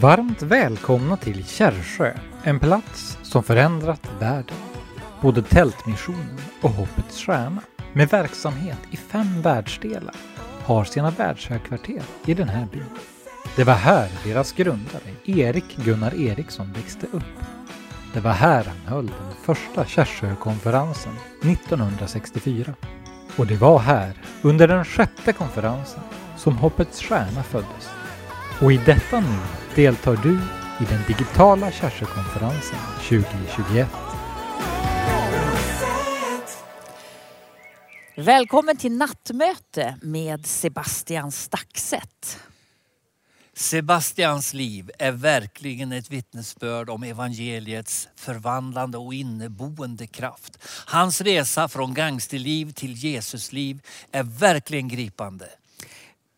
Varmt välkomna till Kärrsjö, en plats som förändrat världen. Både Tältmissionen och Hoppets Stjärna, med verksamhet i fem världsdelar, har sina världshögkvarter i den här byn. Det var här deras grundare, Erik Gunnar Eriksson, växte upp. Det var här han höll den första Kärrsjökonferensen 1964. Och det var här, under den sjätte konferensen, som Hoppets Stjärna föddes. Och i detta nu deltar du i den digitala Kärrsjökonferensen 2021. Välkommen till nattmöte med Sebastian Staxet. Sebastians liv är verkligen ett vittnesbörd om evangeliets förvandlande och inneboende kraft. Hans resa från gangsterliv till Jesusliv är verkligen gripande.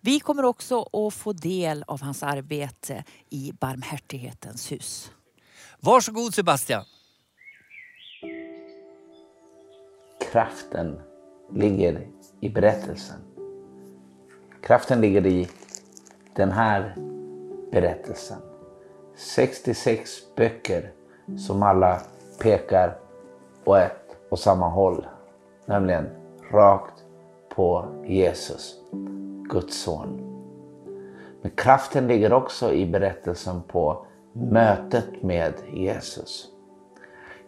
Vi kommer också att få del av hans arbete i Barmhärtighetens hus. Varsågod Sebastian. Kraften ligger i berättelsen. Kraften ligger i den här berättelsen. 66 böcker som alla pekar åt ett och samma håll. Nämligen rakt på Jesus, Guds son. Men kraften ligger också i berättelsen på mötet med Jesus.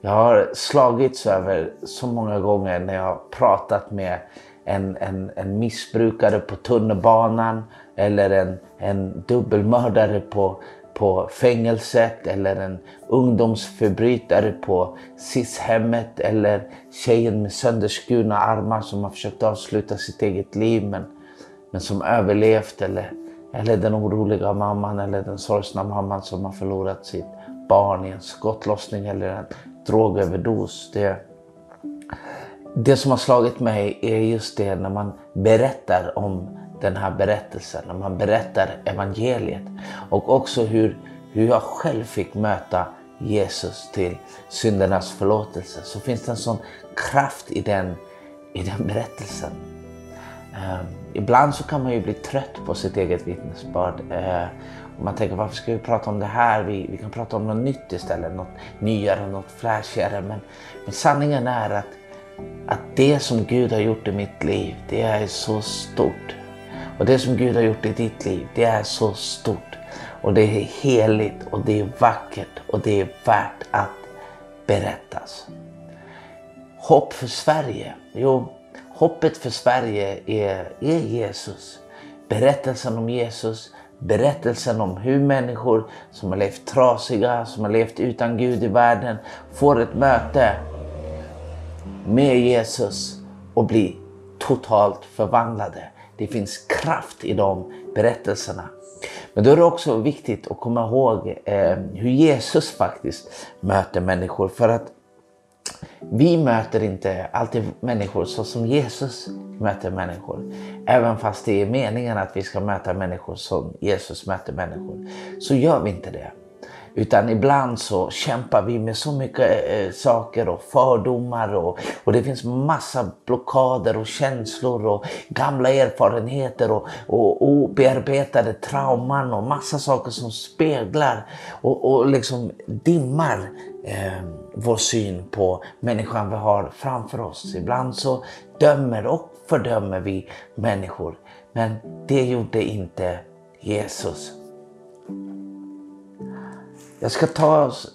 Jag har slagits över så många gånger när jag har pratat med en, en, en missbrukare på tunnelbanan eller en, en dubbelmördare på, på fängelset eller en ungdomsförbrytare på SIS-hemmet eller tjejen med sönderskurna armar som har försökt avsluta sitt eget liv men, men som överlevt eller, eller den oroliga mamman eller den sorgsna mamman som har förlorat sitt barn i en skottlossning eller en drogöverdos. Det, det som har slagit mig är just det när man berättar om den här berättelsen, när man berättar evangeliet och också hur, hur jag själv fick möta Jesus till syndernas förlåtelse så finns det en sån kraft i den, i den berättelsen. Eh, ibland så kan man ju bli trött på sitt eget vittnesbörd. Eh, och man tänker varför ska vi prata om det här? Vi, vi kan prata om något nytt istället, något nyare, något flashigare. Men, men sanningen är att, att det som Gud har gjort i mitt liv, det är så stort. Och det som Gud har gjort i ditt liv, det är så stort. Och det är heligt och det är vackert och det är värt att berättas. Hopp för Sverige? Jo, hoppet för Sverige är, är Jesus. Berättelsen om Jesus, berättelsen om hur människor som har levt trasiga, som har levt utan Gud i världen, får ett möte med Jesus och blir totalt förvandlade. Det finns kraft i de berättelserna. Men då är det också viktigt att komma ihåg eh, hur Jesus faktiskt möter människor. För att vi möter inte alltid människor så som Jesus möter människor. Även fast det är meningen att vi ska möta människor som Jesus möter människor. Så gör vi inte det. Utan ibland så kämpar vi med så mycket eh, eh, saker och fördomar och, och det finns massa blockader och känslor och gamla erfarenheter och, och obearbetade trauman och massa saker som speglar och, och liksom dimmar eh, vår syn på människan vi har framför oss. Ibland så dömer och fördömer vi människor. Men det gjorde inte Jesus. Jag ska ta oss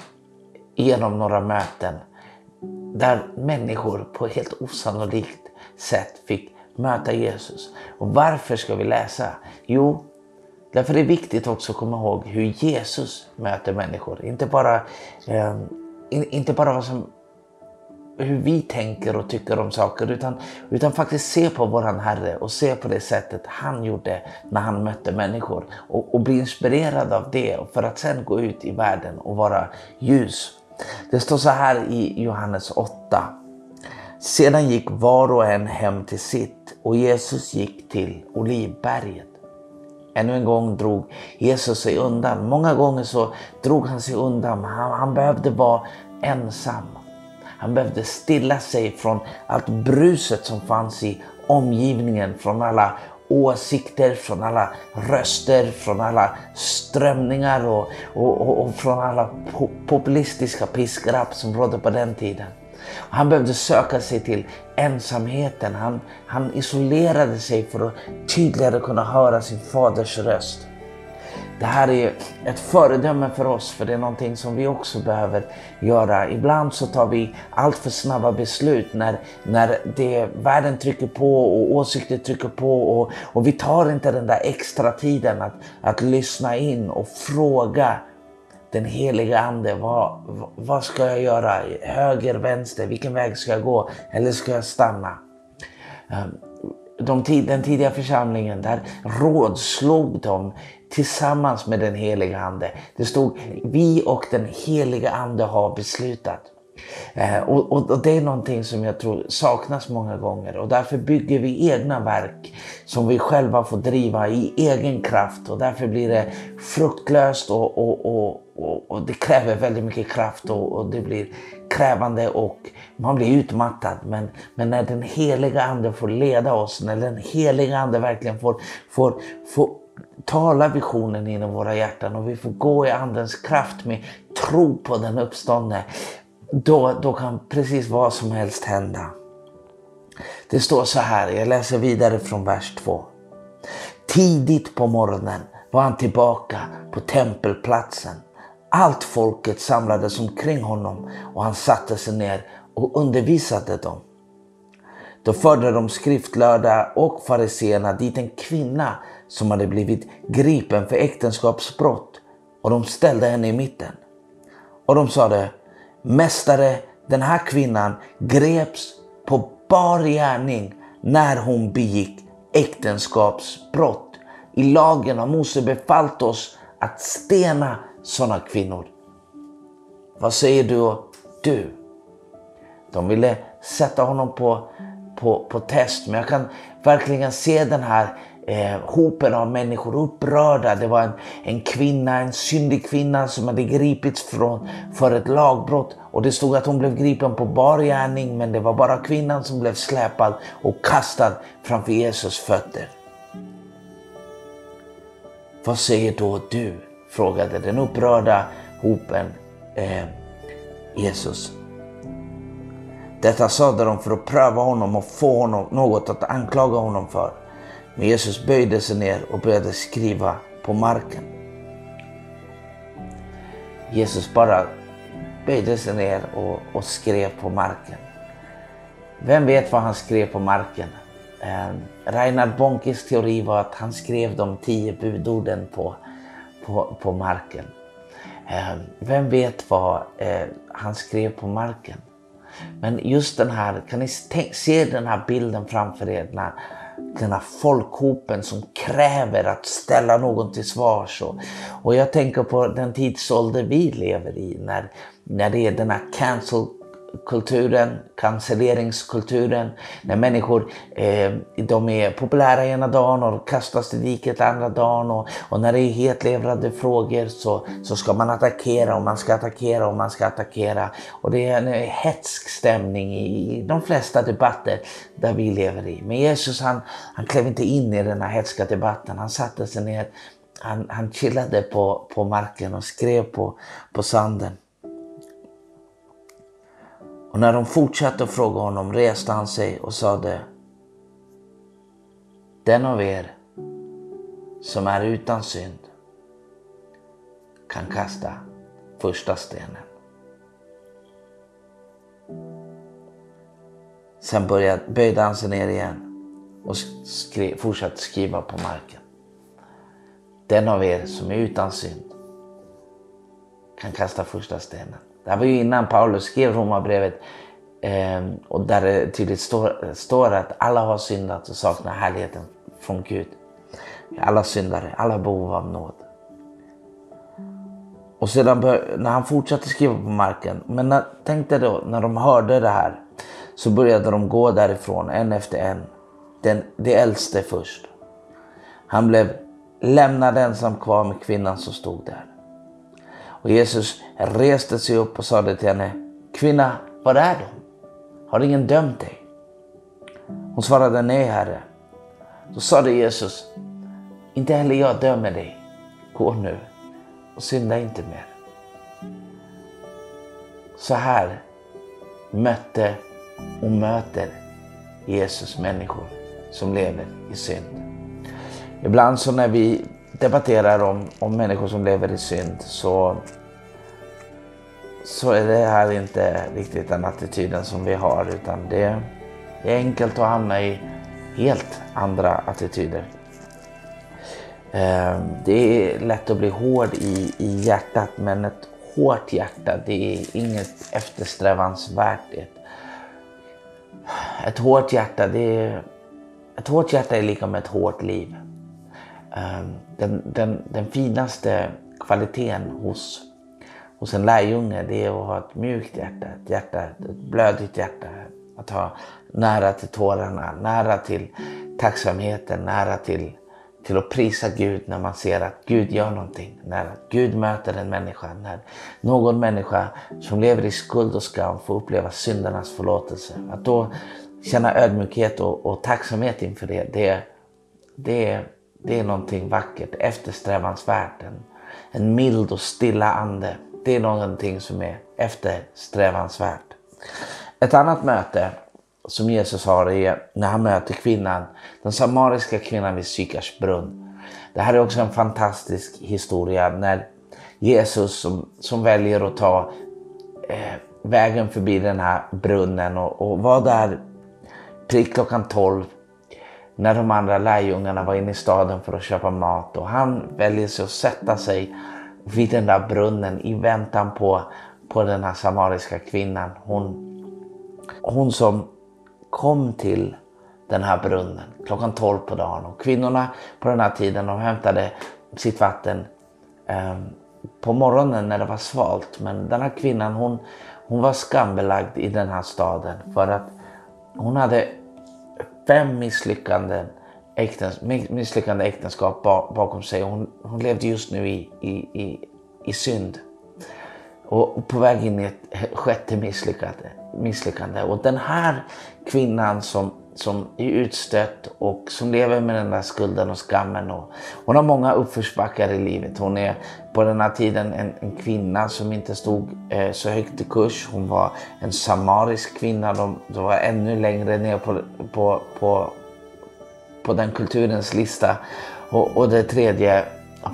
igenom några möten där människor på ett helt osannolikt sätt fick möta Jesus. Och varför ska vi läsa? Jo, därför är det viktigt också att komma ihåg hur Jesus möter människor. Inte bara, eh, inte bara vad som hur vi tänker och tycker om saker utan, utan faktiskt se på våran Herre och se på det sättet han gjorde när han mötte människor och, och bli inspirerad av det för att sen gå ut i världen och vara ljus. Det står så här i Johannes 8. Sedan gick var och en hem till sitt och Jesus gick till Olivberget. Ännu en gång drog Jesus sig undan. Många gånger så drog han sig undan. Han, han behövde vara ensam. Han behövde stilla sig från allt bruset som fanns i omgivningen, från alla åsikter, från alla röster, från alla strömningar och, och, och, och från alla po populistiska piskrapp som rådde på den tiden. Han behövde söka sig till ensamheten. Han, han isolerade sig för att tydligare kunna höra sin faders röst. Det här är ett föredöme för oss, för det är någonting som vi också behöver göra. Ibland så tar vi allt för snabba beslut när, när det, världen trycker på och åsikter trycker på och, och vi tar inte den där extra tiden att, att lyssna in och fråga den heliga Ande, vad, vad ska jag göra? Höger, vänster, vilken väg ska jag gå? Eller ska jag stanna? Ehm, de, den tidiga församlingen, där rådslog de tillsammans med den heliga Ande. Det stod vi och den heliga Ande har beslutat. Eh, och, och, och, det är någonting som jag tror saknas många gånger och därför bygger vi egna verk som vi själva får driva i egen kraft och därför blir det fruktlöst och, och, och det kräver väldigt mycket kraft och, det blir krävande och man blir utmattad. Men, men när den heliga Ande får leda oss, när den heliga Ande verkligen får, får, får tala visionen inom våra hjärtan och vi får gå i Andens kraft med tro på den uppståndne då, då kan precis vad som helst hända. Det står så här, jag läser vidare från vers 2. Tidigt på morgonen var han tillbaka på tempelplatsen. Allt folket samlades omkring honom och han satte sig ner och undervisade dem. Då förde de skriftlärda och fariseerna dit en kvinna som hade blivit gripen för äktenskapsbrott och de ställde henne i mitten. Och de sade, Mästare, den här kvinnan greps på bar gärning när hon begick äktenskapsbrott. I lagen har Mose befallt oss att stena sådana kvinnor. Vad säger du du? De ville sätta honom på, på, på test, men jag kan verkligen se den här eh, hopen av människor upprörda. Det var en, en kvinna, en syndig kvinna som hade gripits från, för ett lagbrott. Och det stod att hon blev gripen på bar gärning men det var bara kvinnan som blev släpad och kastad framför Jesus fötter. Vad säger då du? Frågade den upprörda hopen eh, Jesus. Detta sade de för att pröva honom och få honom något att anklaga honom för. Men Jesus böjde sig ner och började skriva på marken. Jesus bara böjde sig ner och, och skrev på marken. Vem vet vad han skrev på marken? Eh, Reinhard Bonkes teori var att han skrev de tio budorden på, på, på marken. Eh, vem vet vad eh, han skrev på marken? Men just den här, kan ni se den här bilden framför er när den här folkhopen som kräver att ställa någon till svars. Och, och jag tänker på den tidsålder vi lever i när, när det är den här cancel kulturen, cancelleringskulturen. När människor eh, de är populära ena dagen och kastas i diket andra dagen. Och, och, när det är hetlevrade frågor så, så ska man attackera och man ska attackera och man ska attackera. Och det är en eh, hetsk stämning i, i de flesta debatter där vi lever i. Men Jesus han, han klev inte in i den här hetska debatten. Han satte sig ner, han, han chillade på, på marken och skrev på, på sanden. Och när de fortsatte att fråga honom reste han sig och sade Den av er som är utan synd kan kasta första stenen. Sen började, böjde han sig ner igen och skri, fortsatte skriva på marken. Den av er som är utan synd kan kasta första stenen. Det här var ju innan Paulus skrev Romarbrevet eh, och där det tydligt står, står att alla har syndat och saknar härligheten från Gud. Alla syndare, alla behov av nåd. Och sedan när han fortsatte skriva på marken, men när, tänk dig då när de hörde det här så började de gå därifrån en efter en. Den, det äldste först. Han blev lämnad ensam kvar med kvinnan som stod där. Och Jesus reste sig upp och sade till henne, Kvinna, var är de? Har ingen dömt dig? Hon svarade, nej herre. Då sade Jesus, inte heller jag dömer dig. Gå nu och synda inte mer. Så här mötte och möter Jesus människor som lever i synd. Ibland så när vi debatterar om, om människor som lever i synd så, så är det här inte riktigt den attityden som vi har utan det, det är enkelt att hamna i helt andra attityder. Ehm, det är lätt att bli hård i, i hjärtat men ett hårt hjärta det är inget eftersträvansvärt. Ett, ett hårt hjärta det är, ett hårt hjärta är lika med ett hårt liv. Ehm, den, den, den finaste kvaliteten hos, hos en lärjunge det är att ha ett mjukt hjärta, ett, hjärta, ett blödigt hjärta. Att ha nära till tårarna, nära till tacksamheten, nära till, till att prisa Gud när man ser att Gud gör någonting. När Gud möter en människa. När någon människa som lever i skuld och skam får uppleva syndernas förlåtelse. Att då känna ödmjukhet och, och tacksamhet inför det, det, det, det är någonting vackert, eftersträvansvärt. En, en mild och stilla ande. Det är någonting som är eftersträvansvärt. Ett annat möte som Jesus har är när han möter kvinnan, den samariska kvinnan vid Sykars brunn. Det här är också en fantastisk historia när Jesus som, som väljer att ta eh, vägen förbi den här brunnen och, och var där prick klockan 12 när de andra lärjungarna var inne i staden för att köpa mat och han väljer sig att sätta sig vid den där brunnen i väntan på, på den här samariska kvinnan. Hon, hon som kom till den här brunnen klockan 12 på dagen och kvinnorna på den här tiden de hämtade sitt vatten eh, på morgonen när det var svalt. Men den här kvinnan hon, hon var skambelagd i den här staden för att hon hade fem misslyckanden, äktens, misslyckande äktenskap bakom sig. Hon, hon levde just nu i, i, i, i synd och på väg in i ett sjätte misslyckande. misslyckande. Och den här kvinnan som, som är utstött och som lever med den där skulden och skammen. Och hon har många uppförsbackar i livet. Hon är på den här tiden en, en kvinna som inte stod eh, så högt i kurs. Hon var en samarisk kvinna. De, de var ännu längre ner på, på, på, på den kulturens lista. Och, och det tredje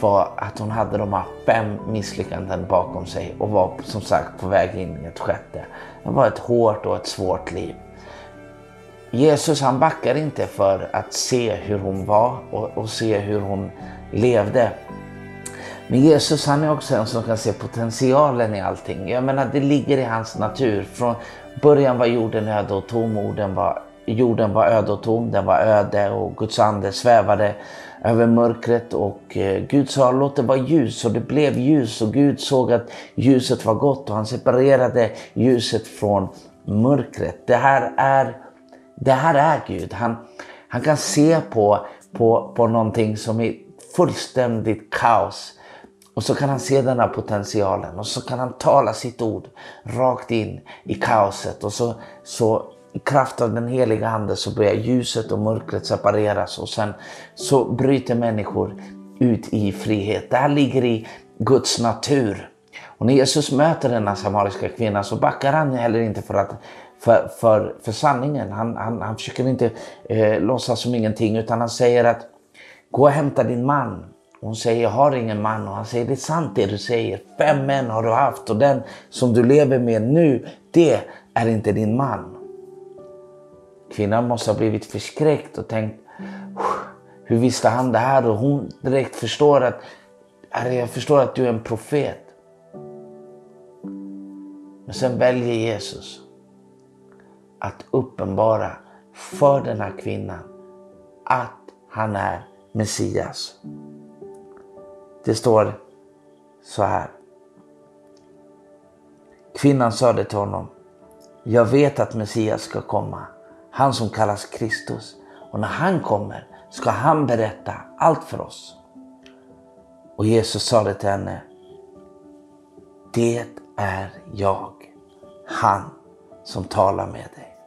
var att hon hade de här fem misslyckanden bakom sig och var som sagt på väg in i ett sjätte. Det var ett hårt och ett svårt liv. Jesus han backar inte för att se hur hon var och, och se hur hon levde. Men Jesus han är också en som kan se potentialen i allting. Jag menar det ligger i hans natur. Från början var jorden öde och tom, jorden var, jorden var öde och tom, den var öde och Guds ande svävade över mörkret och eh, Gud sa låt det vara ljus och det blev ljus och Gud såg att ljuset var gott och han separerade ljuset från mörkret. Det här är, det här är Gud. Han, han kan se på, på, på någonting som är fullständigt kaos och så kan han se den här potentialen och så kan han tala sitt ord rakt in i kaoset och så, så i kraft av den heliga ande så börjar ljuset och mörkret separeras och sen så bryter människor ut i frihet. Det här ligger i Guds natur. Och när Jesus möter denna samariska kvinna så backar han heller inte för, att, för, för, för sanningen. Han, han, han försöker inte eh, låtsas som ingenting utan han säger att gå och hämta din man. Hon säger jag har ingen man och han säger det är sant det du säger. Fem män har du haft och den som du lever med nu det är inte din man. Kvinnan måste ha blivit förskräckt och tänkt hur visste han det här? Och hon direkt förstår att jag förstår att du är en profet. Men sen väljer Jesus att uppenbara för den här kvinnan att han är Messias. Det står så här. Kvinnan sade till honom, jag vet att Messias ska komma han som kallas Kristus. Och när han kommer ska han berätta allt för oss. Och Jesus sa det till henne. Det är jag, han som talar med dig.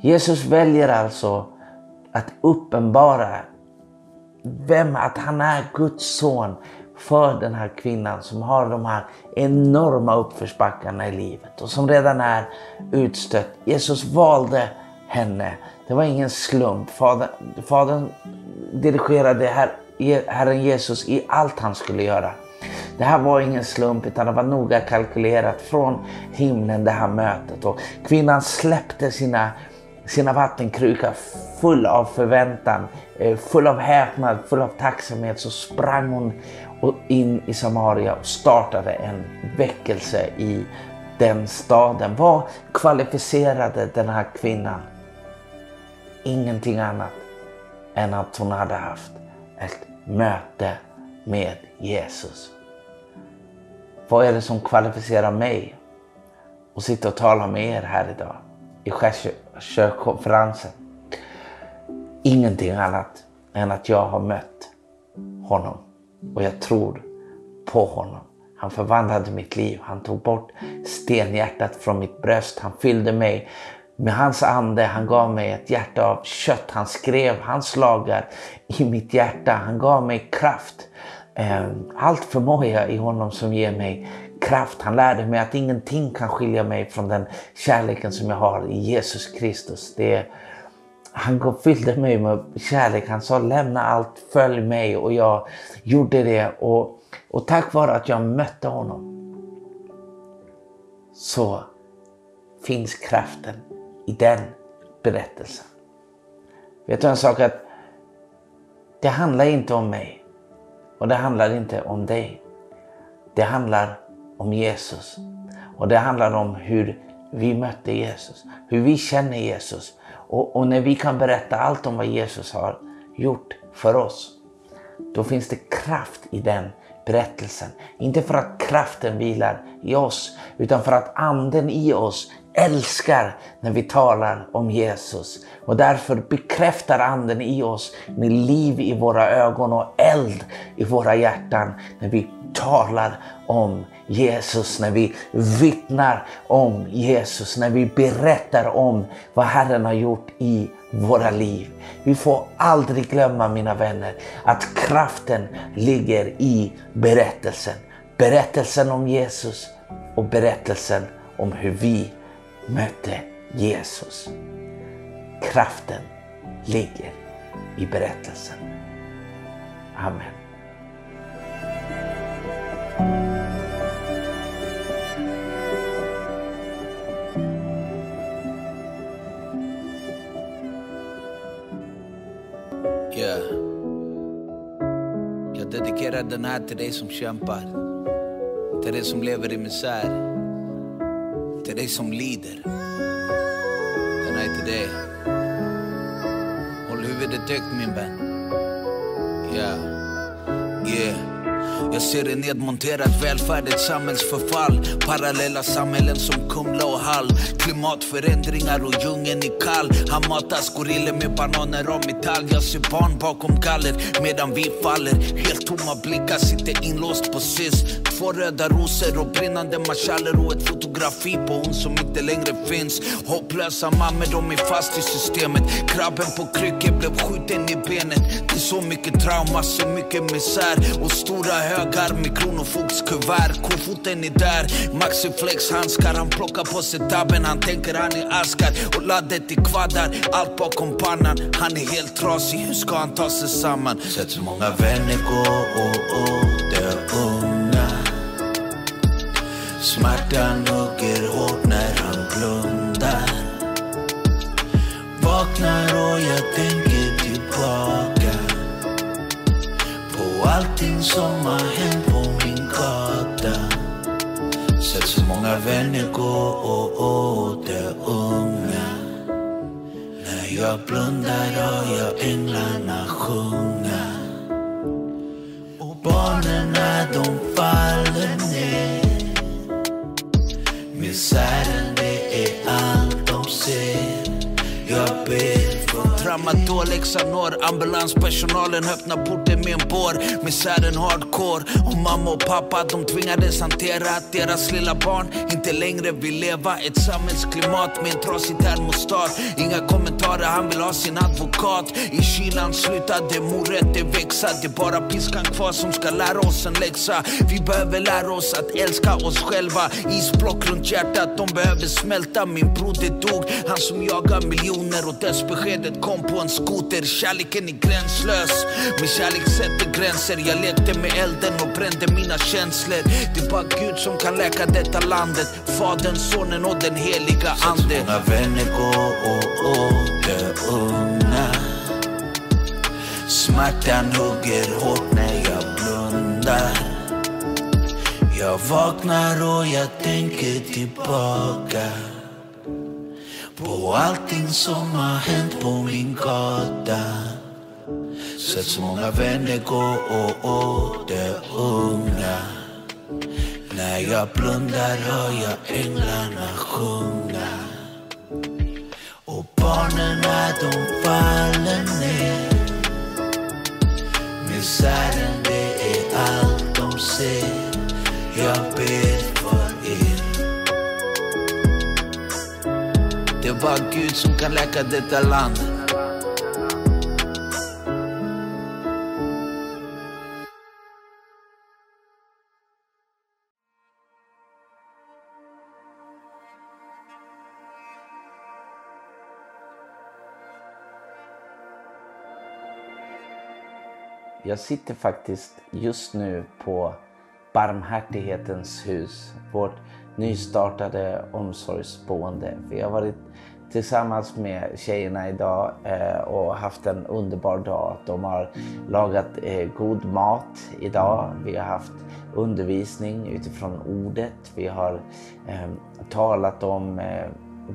Jesus väljer alltså att uppenbara vem, att han är Guds son för den här kvinnan som har de här enorma uppförsbackarna i livet och som redan är utstött. Jesus valde henne. Det var ingen slump. Fadern, fadern dirigerade Herren Jesus i allt han skulle göra. Det här var ingen slump utan det var noga kalkylerat från himlen det här mötet. Och kvinnan släppte sina, sina vattenkrukor full av förväntan, eh, full av häpnad, full av tacksamhet. Så sprang hon in i Samaria och startade en väckelse i den staden. Vad kvalificerade den här kvinnan? Ingenting annat än att hon hade haft ett möte med Jesus. Vad är det som kvalificerar mig att sitta och tala med er här idag i Skärsjökonferensen? Ingenting annat än att jag har mött honom och jag tror på honom. Han förvandlade mitt liv. Han tog bort stenhjärtat från mitt bröst. Han fyllde mig med hans ande. Han gav mig ett hjärta av kött. Han skrev hans lagar i mitt hjärta. Han gav mig kraft. Eh, allt förmår jag i honom som ger mig kraft. Han lärde mig att ingenting kan skilja mig från den kärleken som jag har i Jesus Kristus. Det han fyllde mig med kärlek. Han sa lämna allt, följ mig och jag gjorde det. Och, och tack vare att jag mötte honom så finns kraften i den berättelsen. Vet du en sak? att Det handlar inte om mig och det handlar inte om dig. Det handlar om Jesus. Och det handlar om hur vi mötte Jesus, hur vi känner Jesus. Och, och, när vi kan berätta allt om vad Jesus har gjort för oss, då finns det kraft i den berättelsen. Inte för att kraften vilar i oss, utan för att anden i oss älskar när vi talar om Jesus. Och därför bekräftar anden i oss med liv i våra ögon och eld i våra hjärtan när vi talar om Jesus, när vi vittnar om Jesus, när vi berättar om vad Herren har gjort i våra liv. Vi får aldrig glömma mina vänner att kraften ligger i berättelsen. Berättelsen om Jesus och berättelsen om hur vi mötte Jesus. Kraften ligger i berättelsen. Amen. Yeah. Jag dedikerar den här till dig som kämpar. Till dig som lever i misär. Till dig som lider. Den här är till dig. Håll huvudet högt min vän. Yeah. Yeah. Jag ser en nedmonterad välfärd, ett samhällsförfall. Parallella samhällen som Kumla och Hall. Klimatförändringar och djungeln är kall. Han matas gorillor med bananer av metall. Jag ser barn bakom galler medan vi faller. Helt tomma blickar, sitter inlåst på SIS. Två röda rosor och brinnande marschaller och ett fotografi på hon som inte längre finns. Hopplösa mammor, de är fast i systemet. Krabben på kryckor blev skjuten i benet. Det är så mycket trauma, så mycket misär och stora högar med kronofogdskuvert. Kofoten är där, Maxiflex handskar. Han plockar på sig tabben, han tänker han är askar. Och laddet är kvaddar, allt bakom pannan. Han är helt trasig, hur ska han ta sig samman? Sett så många vänner gå och, och dö unga. Smärtan hugger hårt när han blundar. Vaknar och jag tänker tillbaka allting som har hänt på min gata. Sett så många vänner gå och åter unga. När jag blundar hör jag änglarna sjunga. Och barnen när de faller ner. Misären då Leksand Ambulanspersonalen öppnar porten med en bår. Misären hardcore. Och mamma och pappa de tvingades hantera att deras lilla barn inte längre vill leva Ett samhällsklimat med en trasig termostat. Inga kommentarer, han vill ha sin advokat. I kylan slutade morötter växa. Det är bara piskan kvar som ska lära oss en läxa. Vi behöver lära oss att älska oss själva. Isblock runt hjärtat, de behöver smälta. Min broder dog, han som jagar miljoner och dödsbeskedet kom på en skoter. Kärleken är gränslös, men kärlek sätter gränser. Jag lekte med elden och brände mina känslor. Det är bara Gud som kan läka detta landet. Fadern, Sonen och den heliga Ande. Så många vänner går och åter unga Smärtan hugger hårt när jag blundar. Jag vaknar och jag tänker tillbaka på allting som har hänt på min gata. Sett så många vänner gå och åter unga När jag blundar hör jag änglarna sjunga. Och barnen när de faller ner. Misären det är allt de ser. Jag ber Det är bara Gud som kan läka detta land. Jag sitter faktiskt just nu på Barmhärtighetens hus, vårt nystartade omsorgsboende. Vi har varit tillsammans med tjejerna idag eh, och haft en underbar dag. De har lagat eh, god mat idag. Vi har haft undervisning utifrån ordet. Vi har ehm, talat om eh,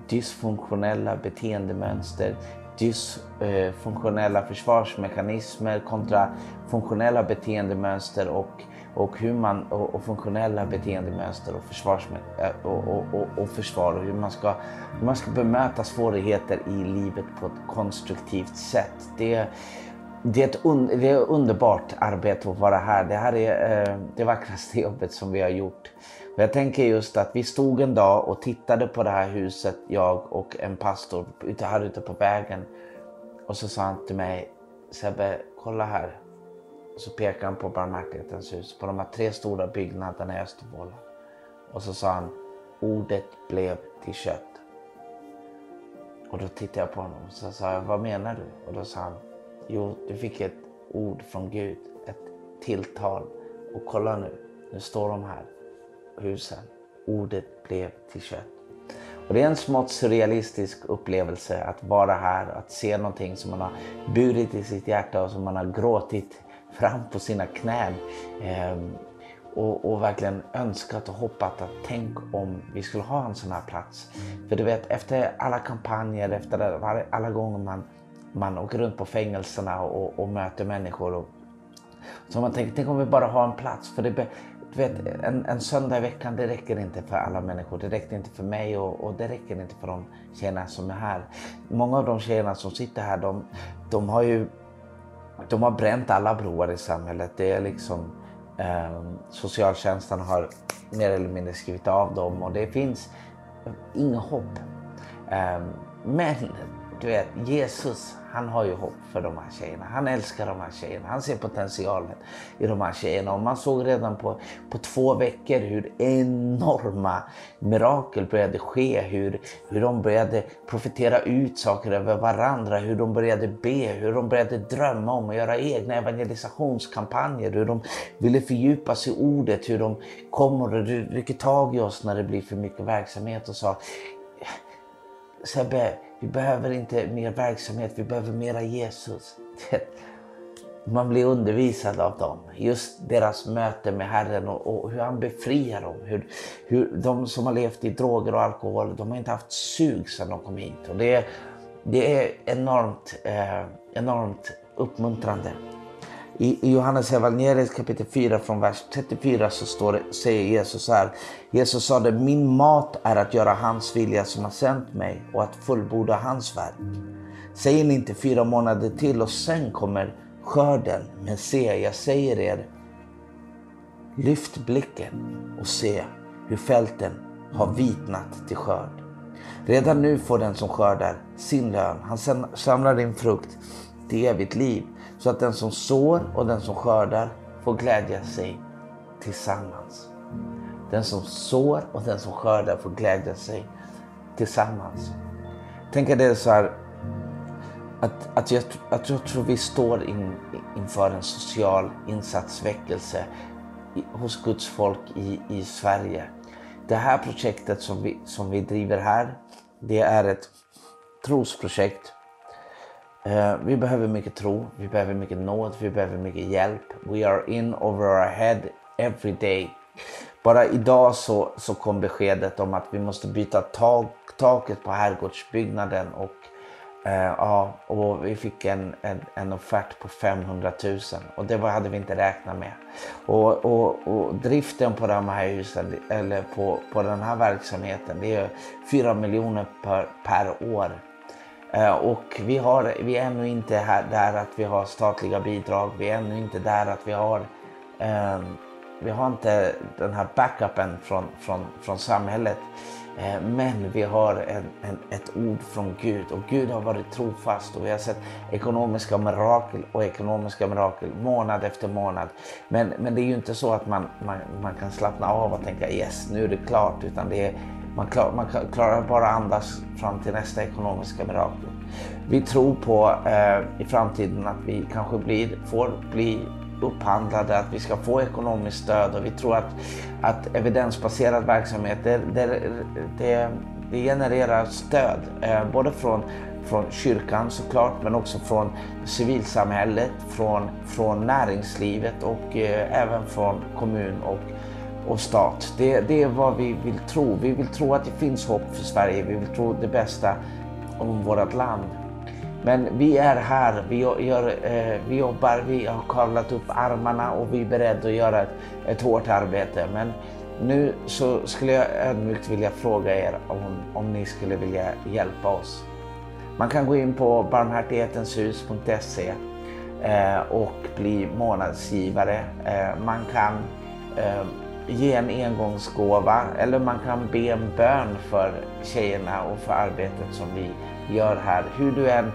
dysfunktionella beteendemönster, dysfunktionella försvarsmekanismer kontra funktionella beteendemönster och, och, hur man, och, och funktionella beteendemönster och, försvars, eh, och, och, och, och försvar och hur man, ska, hur man ska bemöta svårigheter i livet på ett konstruktivt sätt. Det, det är, ett un, det är underbart arbete att vara här. Det här är eh, det vackraste jobbet som vi har gjort. Och jag tänker just att vi stod en dag och tittade på det här huset, jag och en pastor ute här ute på vägen. Och så sa han till mig, Sebbe, kolla här. Så pekade han på Barmhärtighetens hus, på de här tre stora byggnaderna i Östervåla. Och så sa han, ordet blev till kött. Och då tittade jag på honom och så sa jag, vad menar du? Och då sa han, jo, du fick ett ord från Gud, ett tilltal. Och kolla nu, nu står de här husen. Ordet blev till kött. Och det är en smått surrealistisk upplevelse att vara här, att se någonting som man har burit i sitt hjärta och som man har gråtit fram på sina knän. Ehm, och, och, verkligen önskat och hoppat att tänk om vi skulle ha en sån här plats. För du vet, efter alla kampanjer, efter alla gånger man, man åker runt på fängelserna och, och möter människor. Och, så man tänker, tänk om vi bara har en plats. För det, du vet, en, en söndag i veckan det räcker inte för alla människor. Det räcker inte för mig och, och det räcker inte för de tjejerna som är här. Många av de tjejerna som sitter här de, de har ju de har bränt alla broar i samhället. Det är liksom eh, socialtjänsten har mer eller mindre skrivit av dem och det finns inget hopp. Eh, men du vet, Jesus han har ju hopp för de här tjejerna. Han älskar de här tjejerna. Han ser potentialen i de här tjejerna. Och man såg redan på, på två veckor hur enorma mirakel började ske. Hur, hur de började profetera ut saker över varandra. Hur de började be. Hur de började drömma om att göra egna evangelisationskampanjer. Hur de ville fördjupa sig i ordet. Hur de kommer och rycker tag i oss när det blir för mycket verksamhet och sa Sebbe, vi behöver inte mer verksamhet, vi behöver mera Jesus. Man blir undervisad av dem. Just deras möte med Herren och, och, hur han befriar dem. Hur, hur de som har levt i droger och alkohol, de har inte haft sug sedan de kom hit. Och det, är, det är enormt, eh, enormt uppmuntrande. I, Johannes evangeliet kapitel 4 från vers 34 så står det, säger Jesus så här. Jesus sade, min mat är att göra hans vilja som har sänt mig och att fullborda hans verk. Säger ni inte fyra månader till och sen kommer skörden. Men se, jag säger er, lyft blicken och se hur fälten har vitnat till skörd. Redan nu får den som skördar sin lön. Han samlar in frukt till evigt liv. Så att den som sår och den som skördar får glädja sig tillsammans. Den som sår och den som skördar får glädja sig tillsammans. Tänk att det är så här att, att, jag, att jag tror vi står in, inför en social insatsväckelse hos Guds folk i, i Sverige. Det här projektet som vi, som vi driver här, det är ett trosprojekt. Eh, vi behöver mycket tro, vi behöver mycket nåd, vi behöver mycket hjälp. We are in over our head every day. Bara idag så, så kom beskedet om att vi måste byta tak, taket på herrgårdsbyggnaden och eh, ja, och vi fick en, en, en, offert på 500 000 och det hade vi inte räknat med. Och, och, och, driften på de här husen, eller på, på den här verksamheten, det är 4 miljoner per, per år. Eh, och vi, har, vi är ännu inte här, där att vi har statliga bidrag, vi är ännu inte där att vi har eh, vi har inte den här backupen från, från, från samhället. Eh, men vi har en, en, ett ord från Gud och Gud har varit trofast och vi har sett ekonomiska mirakel och ekonomiska mirakel månad efter månad. Men, men det är ju inte så att man, man, man kan slappna av och tänka yes, nu är det klart, utan det är, man, klar, man klarar bara andas fram till nästa ekonomiska mirakel. Vi tror på eh, i framtiden att vi kanske blir, får bli upphandlade, att vi ska få ekonomiskt stöd och vi tror att, att evidensbaserad verksamhet det, det, det, det genererar stöd eh, både från, från kyrkan såklart men också från civilsamhället, från, från näringslivet och eh, även från kommun och, och stat. Det, det är vad vi vill tro. Vi vill tro att det finns hopp för Sverige. Vi vill tro det bästa om vårt land. Men vi är här, vi, gör, eh, vi jobbar, vi har kavlat upp armarna och vi är beredda att göra ett, ett hårt arbete. Men nu så skulle jag ödmjukt vilja fråga er om, om ni skulle vilja hjälpa oss. Man kan gå in på barmhärtighetenshus.se eh, och bli månadsgivare. Eh, man kan eh, ge en engångsgåva eller man kan be en bön för tjejerna och för arbetet som vi gör här. Hur du än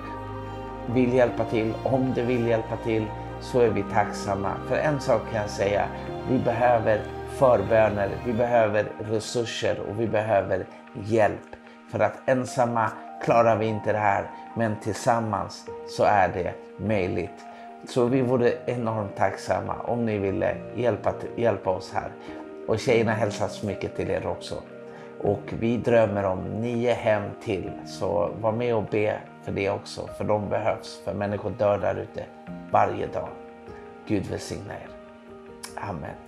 vill hjälpa till, om du vill hjälpa till, så är vi tacksamma. För en sak kan jag säga, vi behöver förböner, vi behöver resurser och vi behöver hjälp. För att ensamma klarar vi inte det här, men tillsammans så är det möjligt. Så vi vore enormt tacksamma om ni ville hjälpa, hjälpa oss här. Och tjejerna hälsar så mycket till er också. Och vi drömmer om nio hem till, så var med och be för det också, för de behövs. För människor dör där ute varje dag. Gud välsigna er. Amen.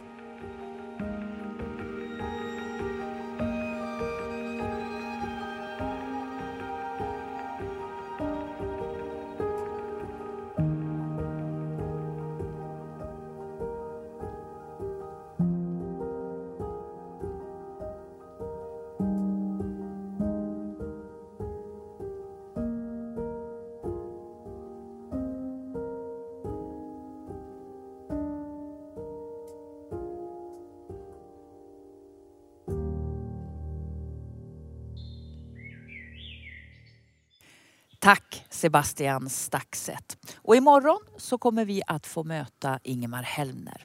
Sebastian Staxet. Och imorgon så kommer vi att få möta Ingemar Hellner.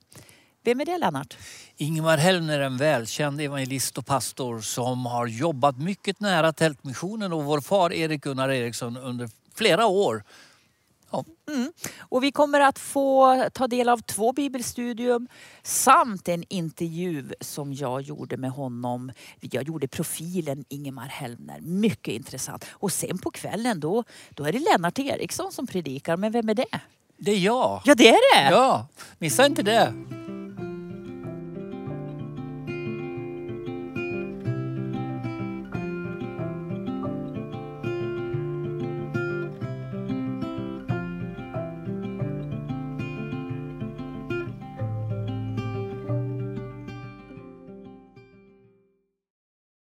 Vem är det Lennart? Ingemar Hellner är en välkänd evangelist och pastor som har jobbat mycket nära Tältmissionen och vår far Erik Gunnar Eriksson under flera år. Mm. Och vi kommer att få ta del av två bibelstudium samt en intervju som jag gjorde med honom. Jag gjorde profilen Ingemar Hellner. Mycket intressant. Och sen på kvällen då, då är det Lennart Eriksson som predikar. Men vem är det? Det är jag. Ja det är det! Ja, missa inte det.